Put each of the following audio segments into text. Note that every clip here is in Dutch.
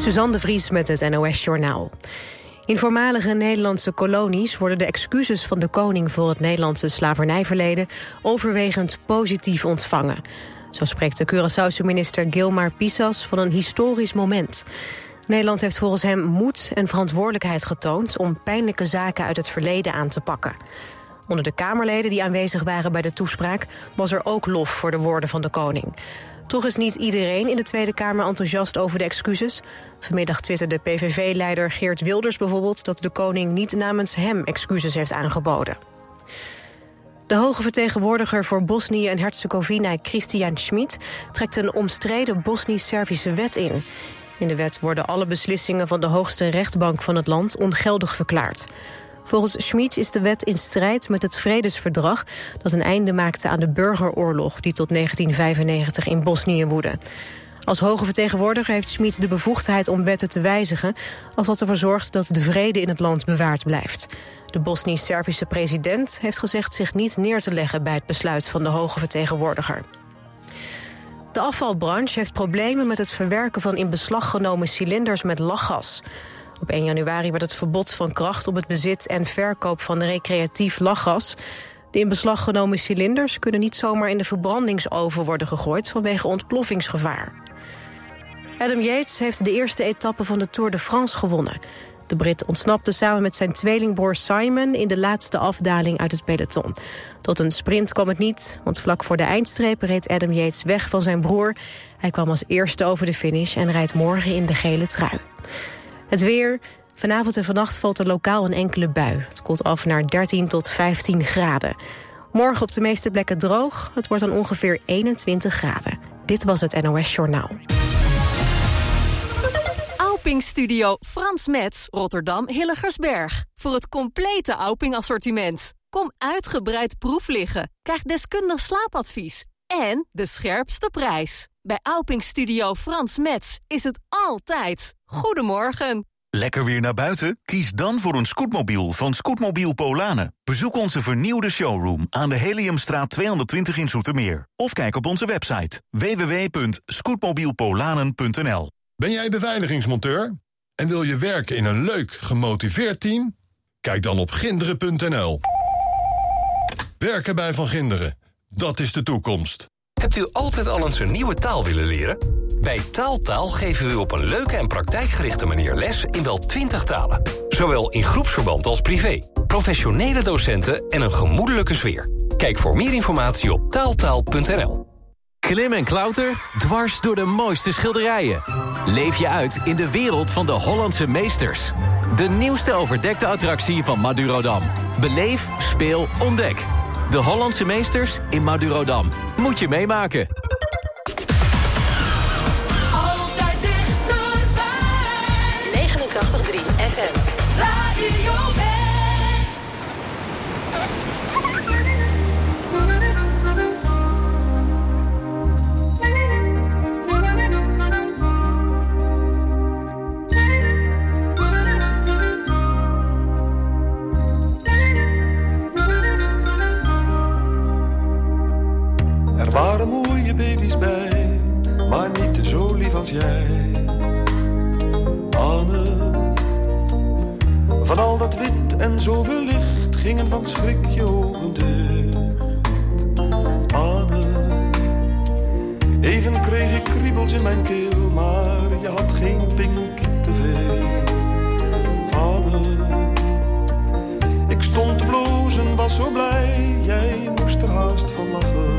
Suzanne de Vries met het NOS Journaal. In voormalige Nederlandse kolonies worden de excuses van de koning voor het Nederlandse slavernijverleden overwegend positief ontvangen. Zo spreekt de Curaçaose minister Gilmar Pisas van een historisch moment. Nederland heeft volgens hem moed en verantwoordelijkheid getoond om pijnlijke zaken uit het verleden aan te pakken. Onder de Kamerleden die aanwezig waren bij de toespraak was er ook lof voor de woorden van de koning. Toch is niet iedereen in de Tweede Kamer enthousiast over de excuses. Vanmiddag twitterde PVV-leider Geert Wilders bijvoorbeeld... dat de koning niet namens hem excuses heeft aangeboden. De hoge vertegenwoordiger voor Bosnië en Herzegovina, Christian Schmid... trekt een omstreden Bosnisch-Servische wet in. In de wet worden alle beslissingen van de hoogste rechtbank van het land ongeldig verklaard. Volgens Schmid is de wet in strijd met het vredesverdrag... dat een einde maakte aan de burgeroorlog die tot 1995 in Bosnië woedde. Als hoge vertegenwoordiger heeft Schmid de bevoegdheid om wetten te wijzigen... als dat ervoor zorgt dat de vrede in het land bewaard blijft. De Bosnisch-Servische president heeft gezegd zich niet neer te leggen... bij het besluit van de hoge vertegenwoordiger. De afvalbranche heeft problemen met het verwerken van in beslag genomen cilinders met lachgas. Op 1 januari werd het verbod van kracht op het bezit en verkoop van recreatief lachgas. De in beslag genomen cilinders kunnen niet zomaar in de verbrandingsoven worden gegooid vanwege ontploffingsgevaar. Adam Yates heeft de eerste etappe van de Tour de France gewonnen. De Brit ontsnapte samen met zijn tweelingbroer Simon in de laatste afdaling uit het peloton. Tot een sprint kwam het niet, want vlak voor de eindstreep reed Adam Yates weg van zijn broer. Hij kwam als eerste over de finish en rijdt morgen in de gele trui. Het weer. Vanavond en vannacht valt er lokaal een enkele bui. Het koelt af naar 13 tot 15 graden. Morgen op de meeste plekken droog. Het wordt dan ongeveer 21 graden. Dit was het NOS Journaal. Auping Studio Frans Metz, Rotterdam Hilligersberg. Voor het complete Auping assortiment. Kom uitgebreid proef liggen. Krijg deskundig slaapadvies. En de scherpste prijs. Bij Auping Studio Frans Metz is het altijd. Goedemorgen. Lekker weer naar buiten? Kies dan voor een scootmobiel van Scootmobiel Polanen. Bezoek onze vernieuwde showroom aan de Heliumstraat 220 in Zoetermeer. Of kijk op onze website www.scootmobielpolanen.nl Ben jij beveiligingsmonteur? En wil je werken in een leuk, gemotiveerd team? Kijk dan op ginderen.nl. Werken bij Van Ginderen. Dat is de toekomst. Hebt u altijd al eens een nieuwe taal willen leren? Bij Taaltaal geven we u op een leuke en praktijkgerichte manier les in wel 20 talen. Zowel in groepsverband als privé. Professionele docenten en een gemoedelijke sfeer. Kijk voor meer informatie op taaltaal.nl. Klim en klauter, dwars door de mooiste schilderijen. Leef je uit in de wereld van de Hollandse meesters. De nieuwste overdekte attractie van Madurodam. Beleef, speel, ontdek. De Hollandse meesters in Madurodam. Moet je meemaken. Altijd dichterbij. 89.3 FM. Radio Er waren mooie baby's bij, maar niet zo lief als jij. Anne, van al dat wit en zoveel licht gingen van schrik je ogen dicht. Anne, even kreeg ik kriebels in mijn keel, maar je had geen pink te veel. Anne, ik stond te blozen, was zo blij, jij moest er haast van lachen.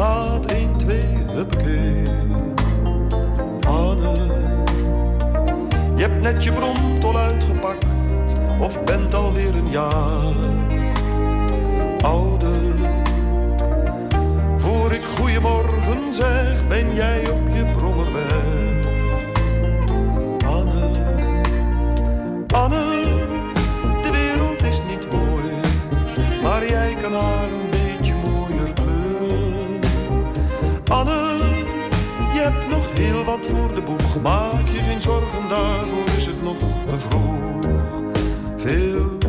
gaat 1, twee huppakee. Anne, je hebt net je bromtol uitgepakt, of bent alweer een jaar ouder. Voor ik goeiemorgen zeg, ben jij op wat voor de boeg, maak je geen zorgen, daarvoor is het nog te vroeg. Veel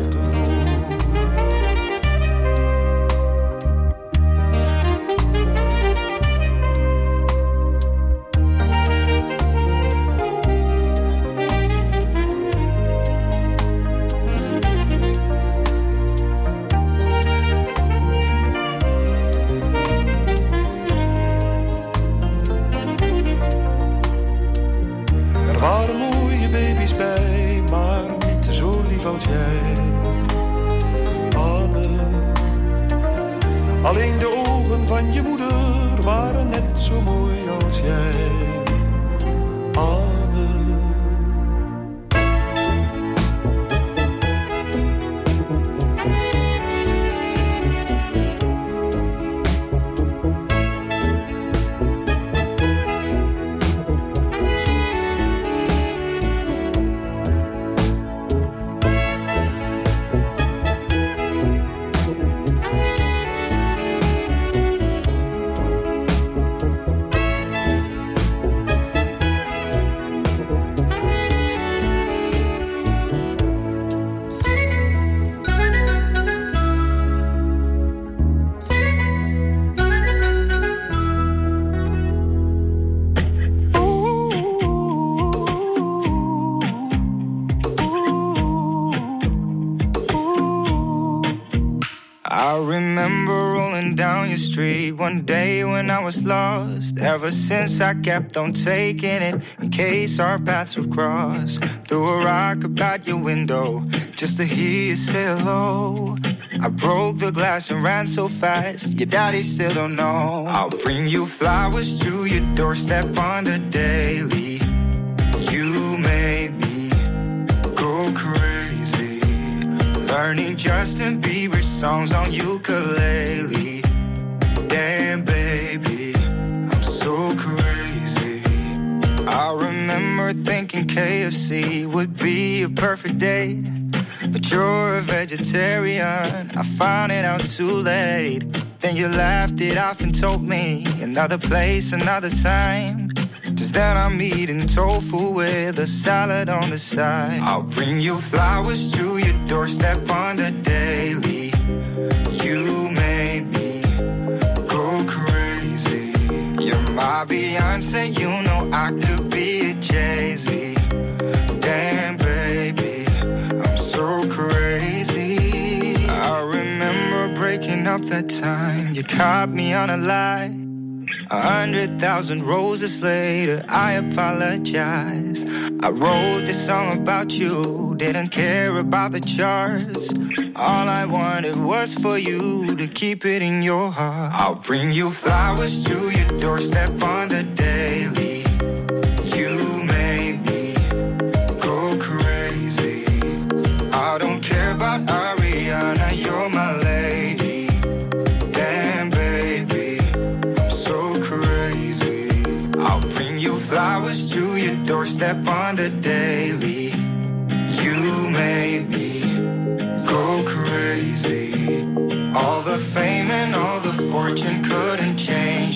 remember rolling down your street one day when I was lost. Ever since I kept on taking it in case our paths would cross. Threw a rock about your window just to hear you say hello. I broke the glass and ran so fast, your daddy still don't know. I'll bring you flowers to your doorstep on the daily. You made me go crazy. Learning Justin Bieber songs on ukulele. Damn, baby, I'm so crazy. I remember thinking KFC would be a perfect date. But you're a vegetarian. I found it out too late. Then you laughed it off and told me another place, another time. Just that I'm eating tofu with a salad on the side. I'll bring you flowers to your doorstep on the daily. You made me go crazy. You're my Beyonce, you know I could be a Jay Z. Damn, baby, I'm so crazy. I remember breaking up that time. You caught me on a lie. A hundred thousand roses later, I apologize. I wrote this song about you, didn't care about the charts. All I wanted was for you to keep it in your heart. I'll bring you flowers to your doorstep on the daily. You made me go crazy. I don't care about Ariana, doorstep on the daily. You made me go crazy. All the fame and all the fortune couldn't change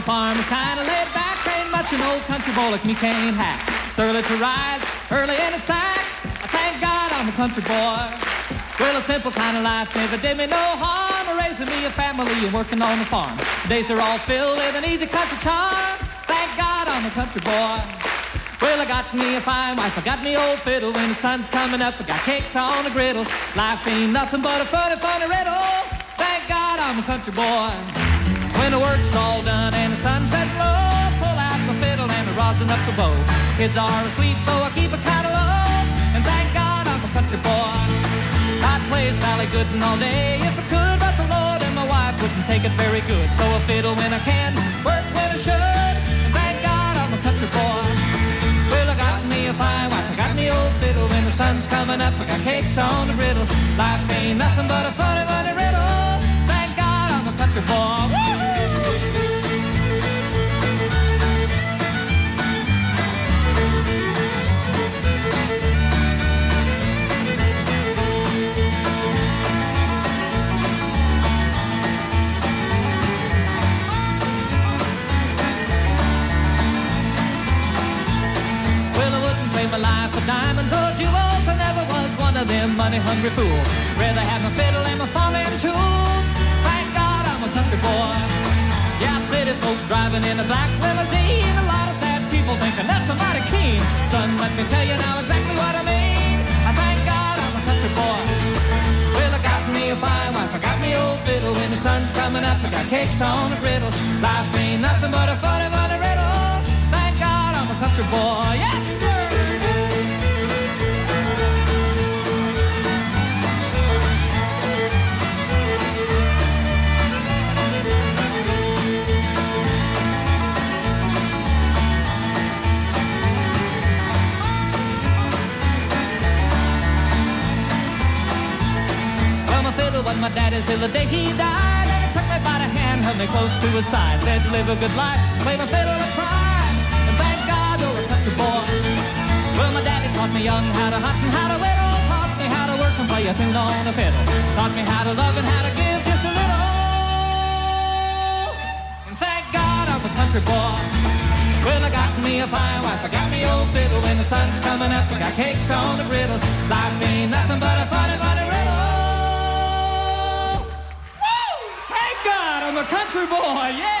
the farm is kinda laid back. Ain't much an old country boy like me can't hack. It's early to rise, early in the sack. I thank God I'm a country boy. Well, a simple kind of life never did me no harm. Raising me a family and working on the farm. Days are all filled with an easy country charm. Thank God I'm a country boy. Well, I got me a fine wife, I got me old fiddle. When the sun's coming up, I got cakes on the griddle. Life ain't nothing but a funny, funny riddle. Thank God I'm a country boy. When the work's all done and the sunset low, pull out my fiddle and I rosin up the bow. Kids are asleep, so I keep it kind low. And thank God I'm a country boy. I'd play Sally Gooden all day if I could, but the Lord and my wife wouldn't take it very good. So I fiddle when I can, work when I should. And thank God I'm a country boy. Well, I got me a fine wife, I got me old fiddle. When the sun's coming up, I got cakes on the griddle. Life ain't nothing but a funny, funny riddle. Thank God I'm a country boy. Diamonds or jewels. I never was one of them money-hungry fools. Rather have my fiddle and my farming tools. Thank God I'm a country boy. Yeah, city folk driving in a black limousine. A lot of sad people thinking that's mighty keen. Son, let me tell you now exactly what I mean. I thank God I'm a country boy. Well, I got me a fine wife, I got me old fiddle. When the sun's coming up, I got cakes on a griddle. Life ain't nothing but a funny, funny riddle. Thank God I'm a country boy. Yes, Well, my daddy's till the day he died. And he took me by the hand, held me close to his side. Said, live a good life, play my fiddle and cry. And thank God you're a country boy. Well, my daddy taught me young how to hunt and how to whittle. Taught me how to work and play a tune on the fiddle. Taught me how to love and how to give just a little. And thank God I'm a country boy. Well, I got me a fine wife, I got me old fiddle. When the sun's coming up, I got cakes on the griddle. Life ain't nothing but a funny, funny country boy, yeah!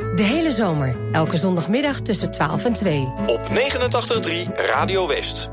De hele zomer, elke zondagmiddag tussen 12 en 2. Op 89.3 Radio West.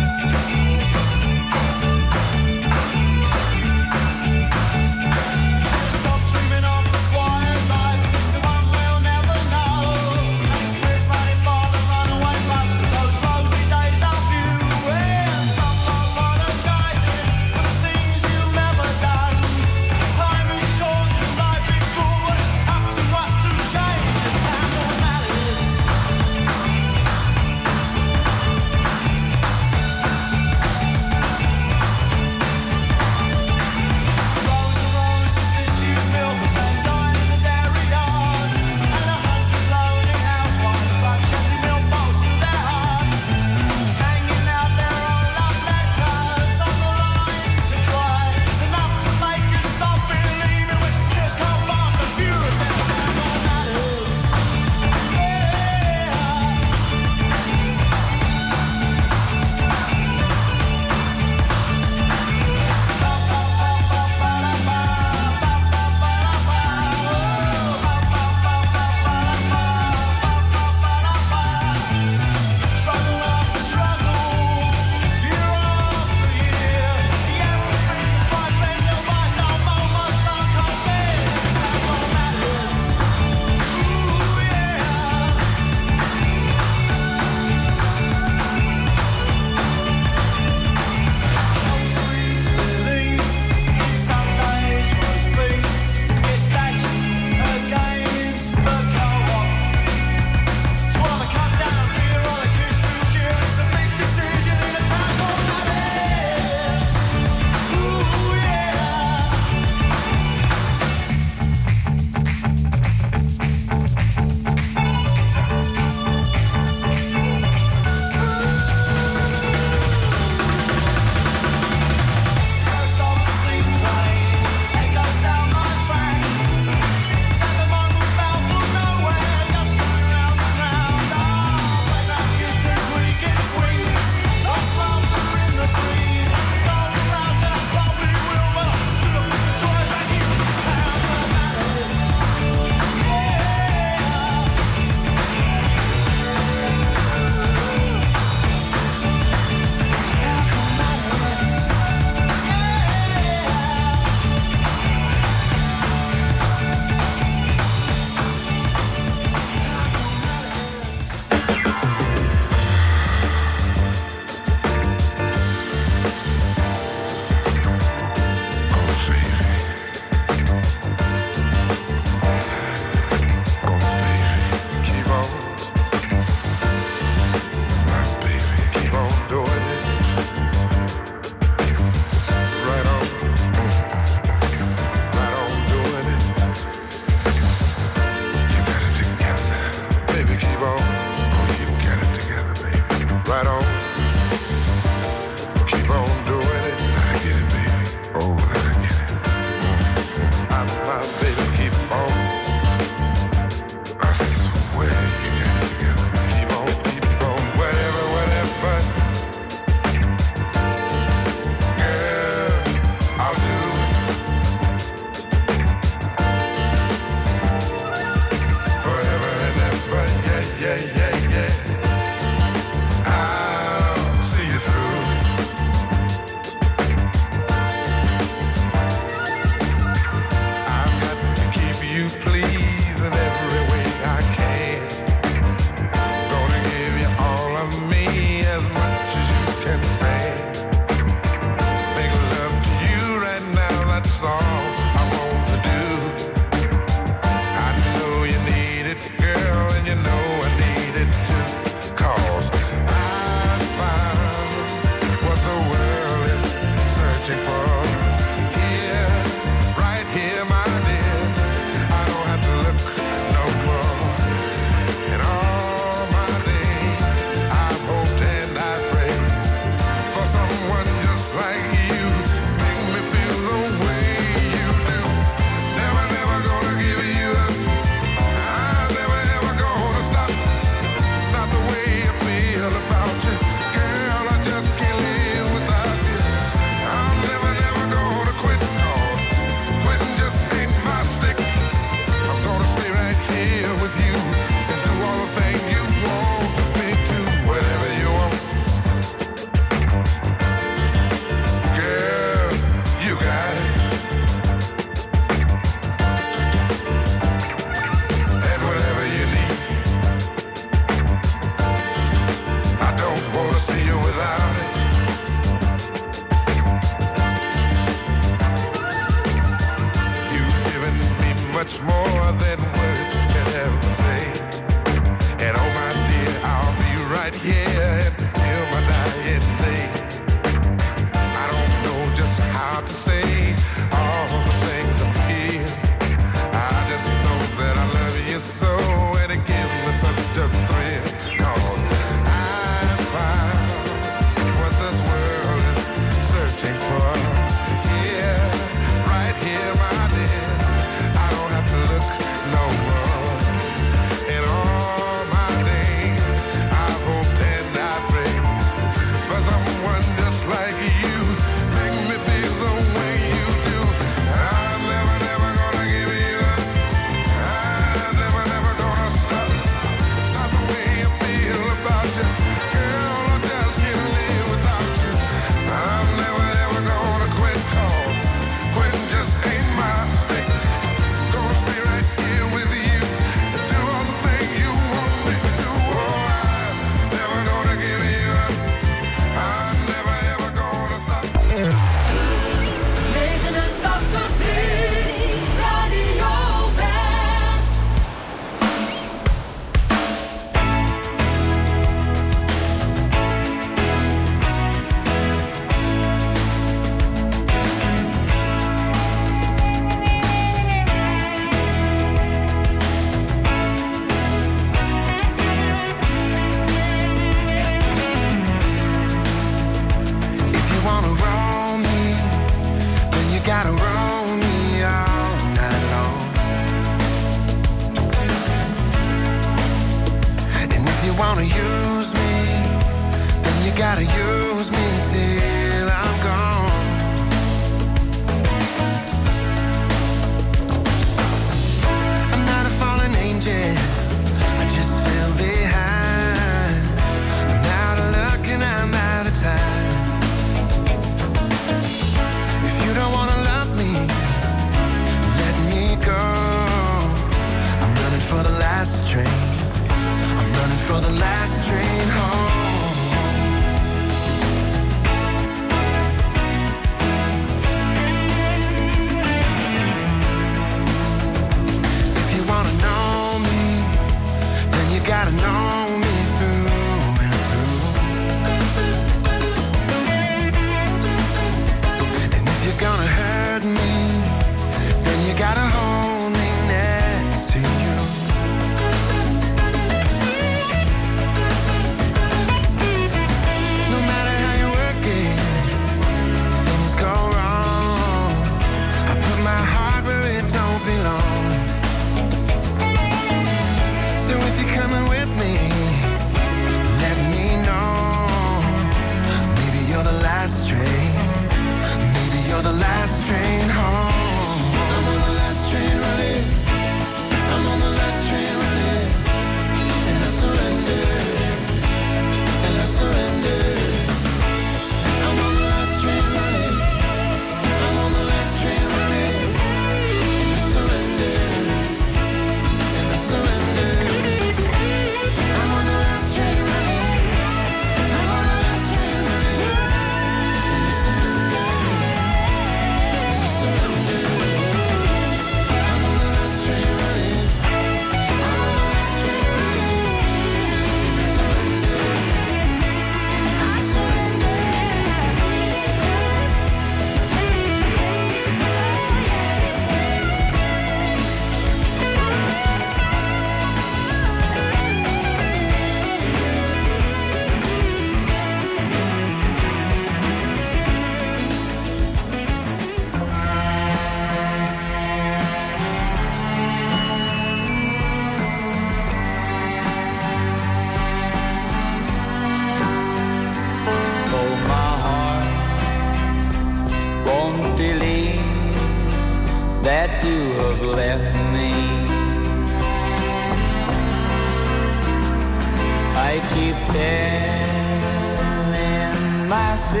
Myself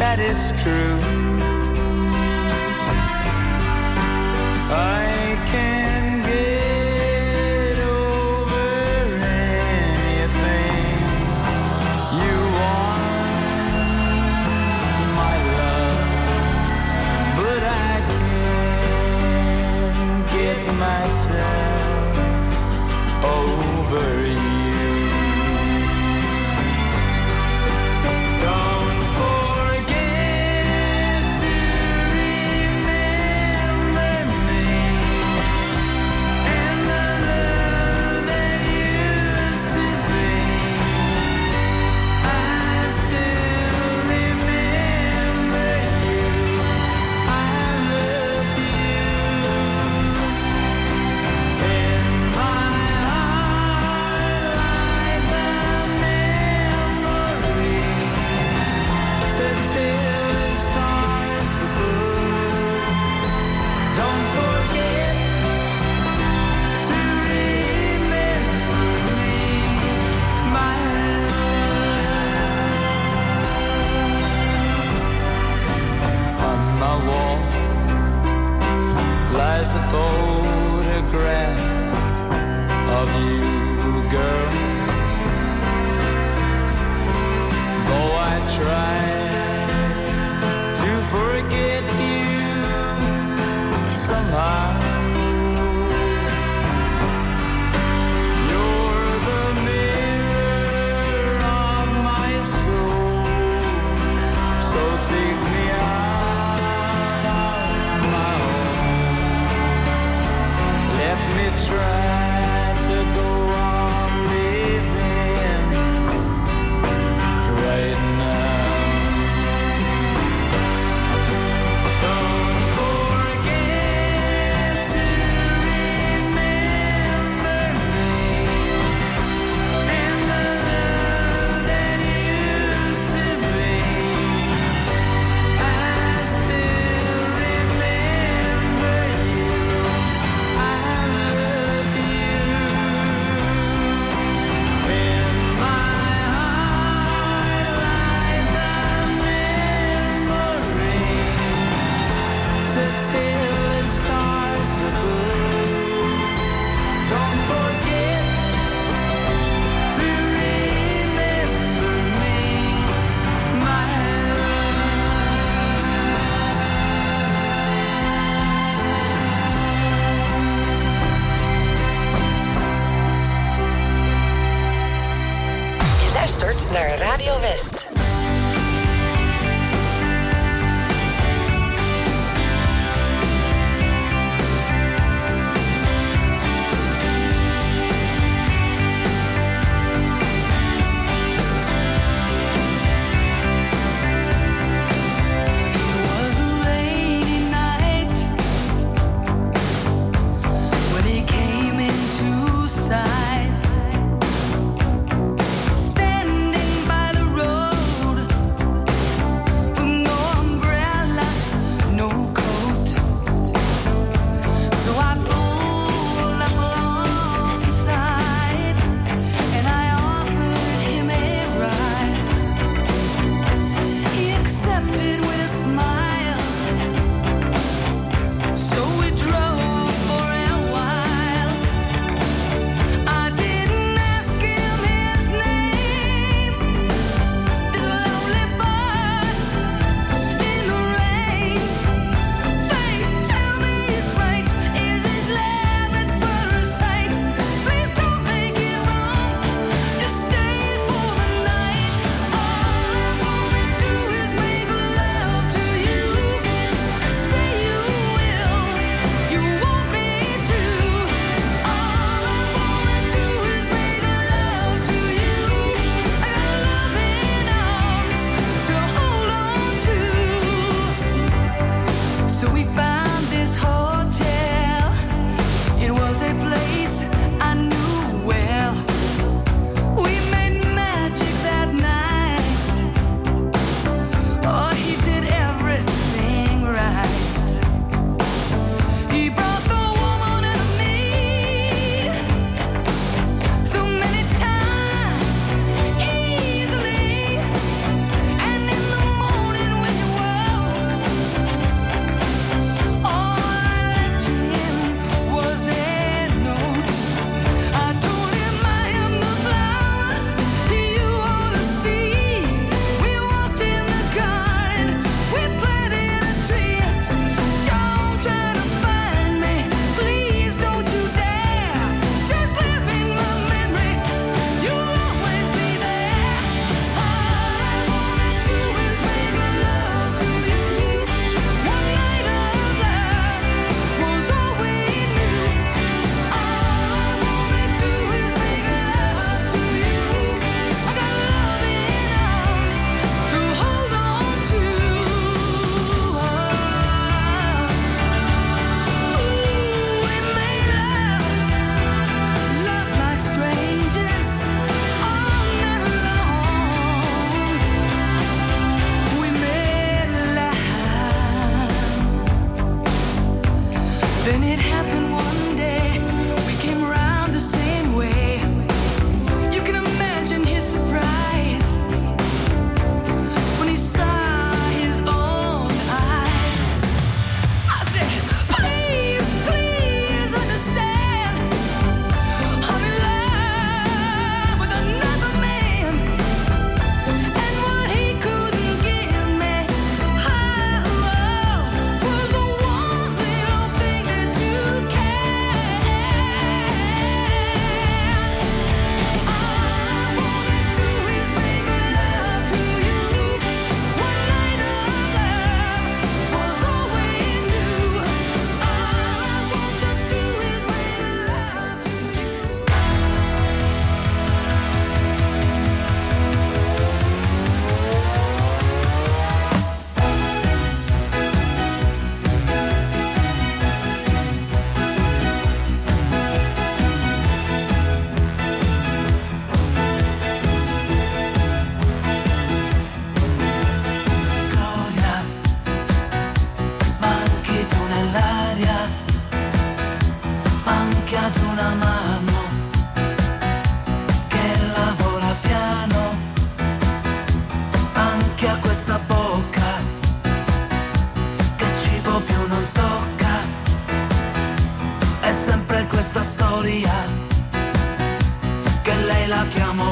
that it's true.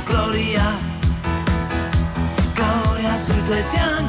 gloria, gloria soy tu eterno.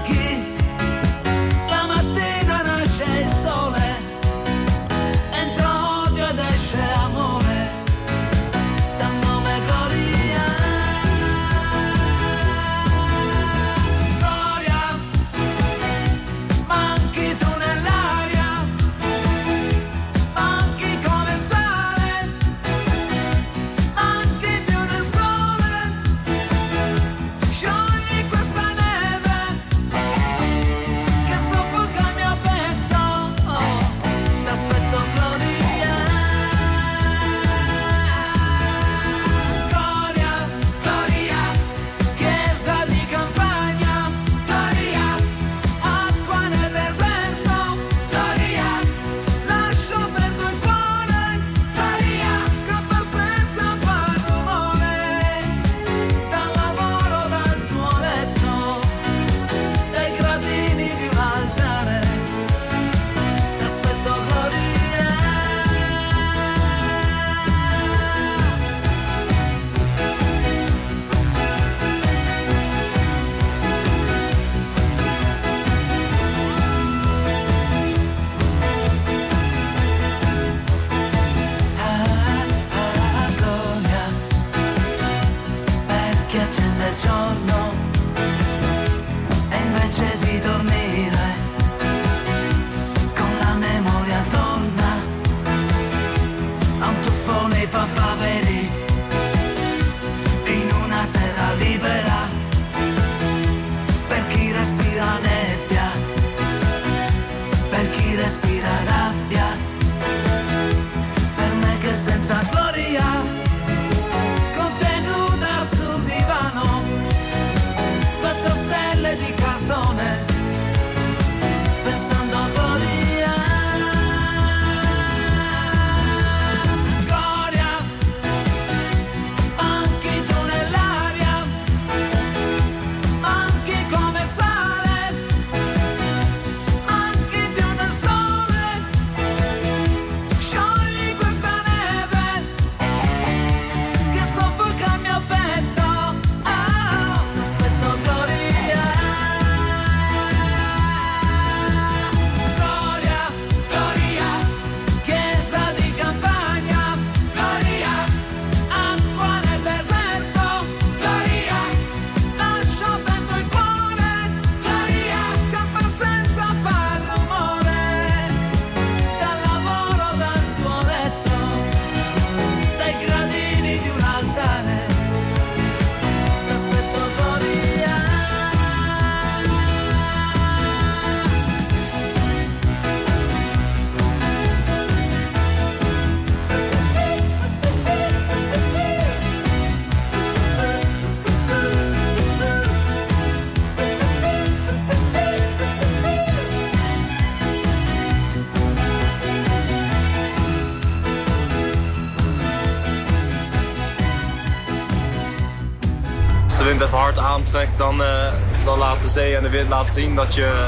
Aantrekt, dan, eh, dan laat de zee en de wind laten zien dat je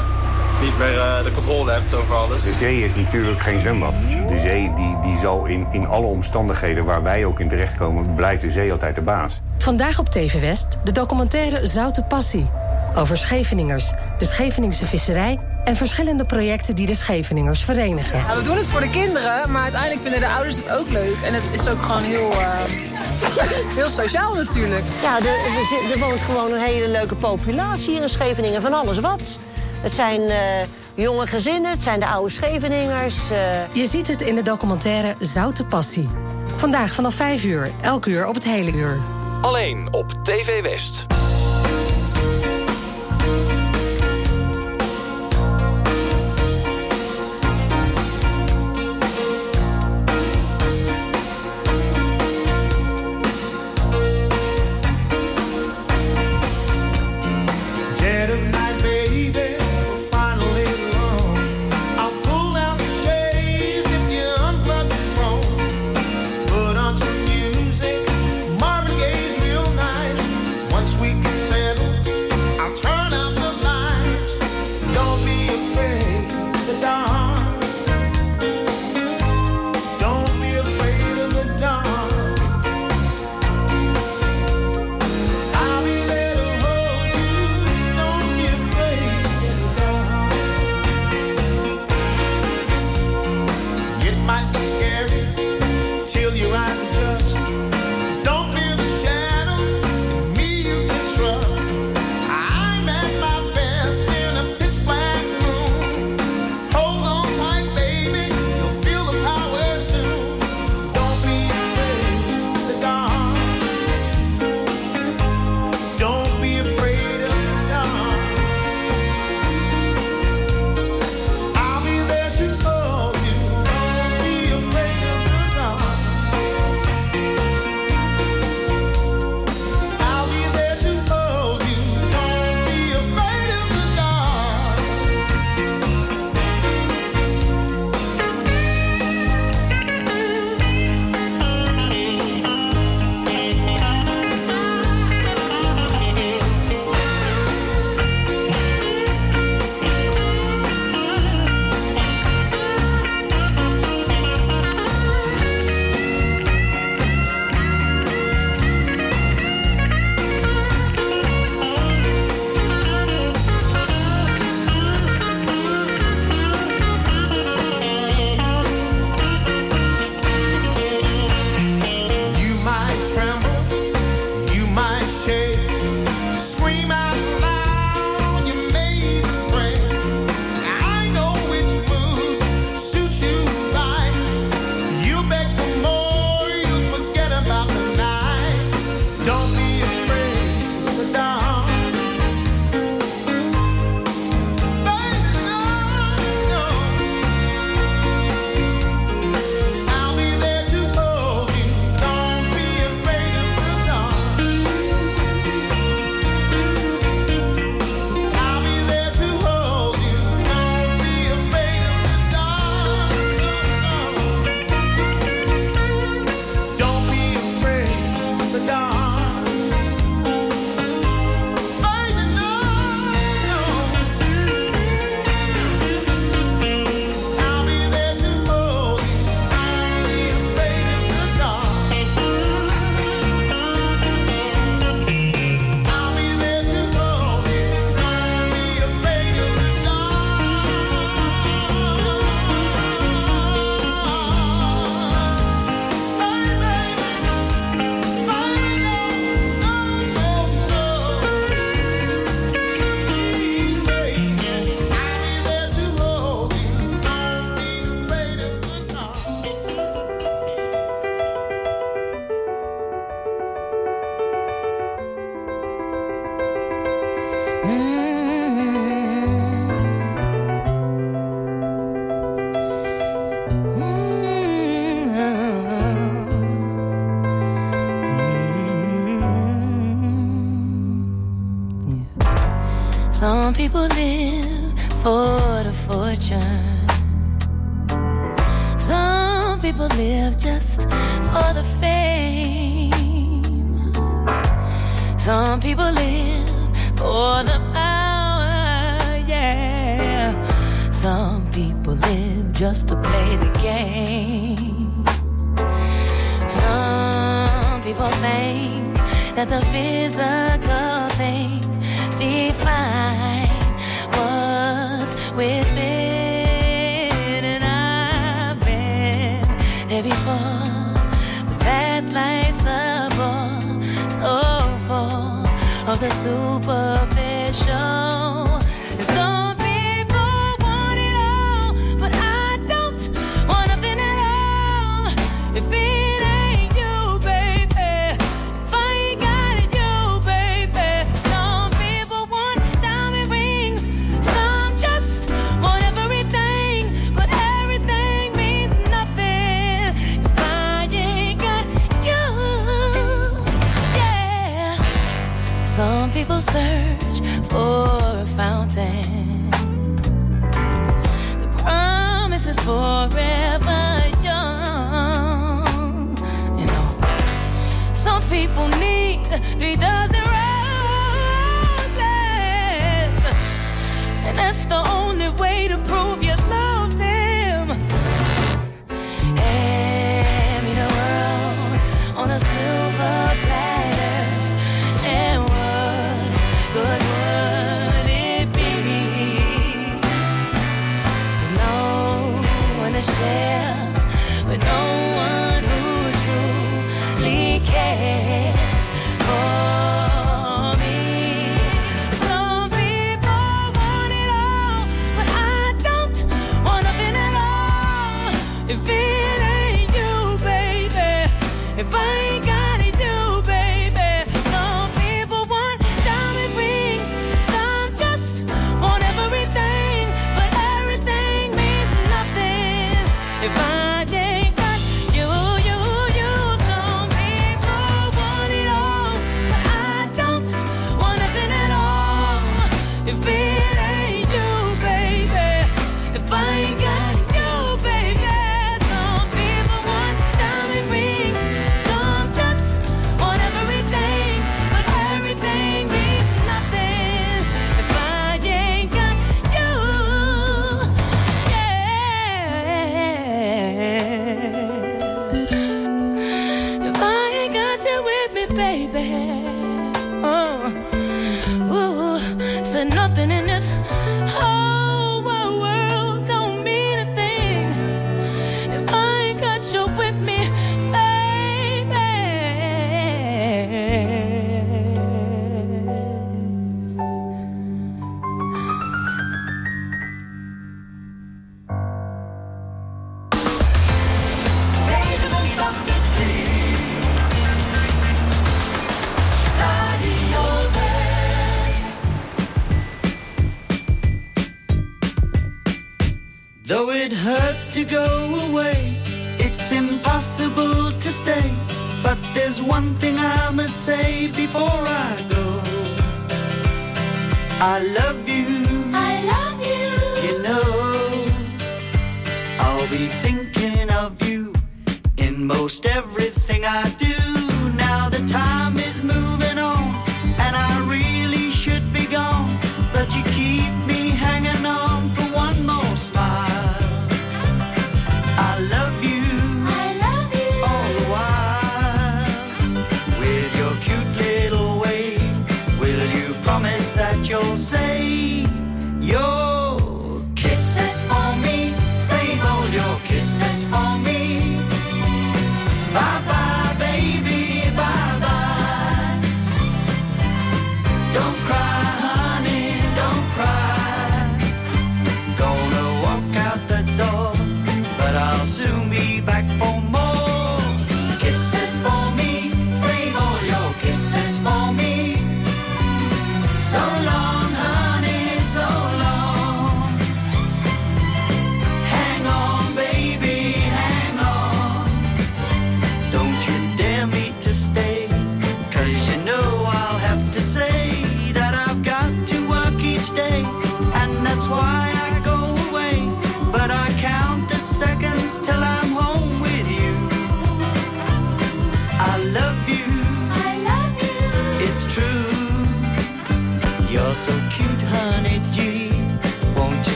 niet meer eh, de controle hebt over alles. De zee is natuurlijk geen zwembad. De zee die, die zal in, in alle omstandigheden waar wij ook in terechtkomen... blijft de zee altijd de baas. Vandaag op TV West de documentaire Zoute Passie. Over Scheveningers, de Scheveningse visserij... en verschillende projecten die de Scheveningers verenigen. Ja, we doen het voor de kinderen, maar uiteindelijk vinden de ouders het ook leuk. En het is ook gewoon heel, eh, heel sociaal natuurlijk. Ja, er, er, zit- er woont gewoon een hele leuke populatie hier in Scheveningen. Van alles wat. Het zijn eh, jonge gezinnen, het zijn de oude Scheveningers. eh. Je ziet het in de documentaire Zoute Passie. Vandaag vanaf 5 uur, elk uur op het hele uur. Alleen op TV West. people If it ain't you, baby, if I ain't got you, baby. Some people want diamond rings, some just want everything, but everything means nothing if I ain't got you. Yeah. Some people search for a fountain. The promise is forever prove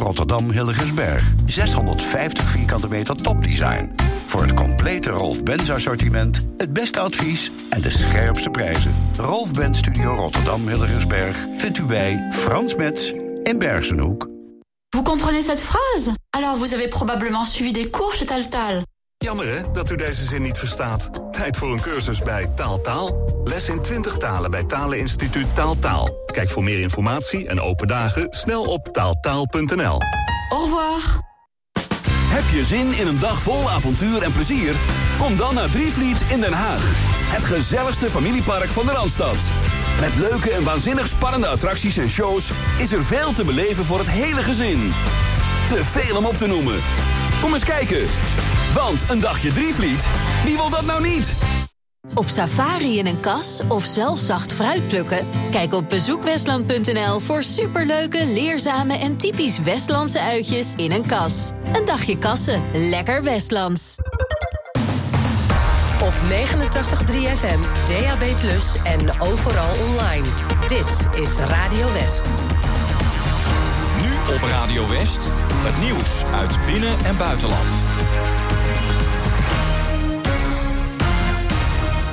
Rotterdam Hilligensberg. 650 vierkante meter topdesign. Voor het complete Rolf Benz assortiment, het beste advies en de scherpste prijzen. Rolf Benz Studio Rotterdam Hilligensberg vindt u bij Frans Metz in Bergenhoek. Vous comprenez cette phrase Alors vous avez probablement suivi des cours chez Taltal. Jammer hè, dat u deze zin niet verstaat. Tijd voor een cursus bij Taaltaal. Les in 20 talen bij Taleninstituut Taaltaal. Kijk voor meer informatie en open dagen snel op taaltaal.nl. Au revoir. Heb je zin in een dag vol avontuur en plezier? Kom dan naar Drievliet in Den Haag. Het gezelligste familiepark van de Randstad. Met leuke en waanzinnig spannende attracties en shows... is er veel te beleven voor het hele gezin. Te veel om op te noemen. Kom eens kijken. Want een dagje Drievliet, wie wil dat nou niet? Op safari in een kas of zelf zacht fruit plukken? Kijk op bezoekwestland.nl voor superleuke, leerzame en typisch Westlandse uitjes in een kas. Een dagje kassen, lekker Westlands. Op 89.3 FM, DAB+, en overal online. Dit is Radio West. Nu op Radio West, het nieuws uit binnen- en buitenland.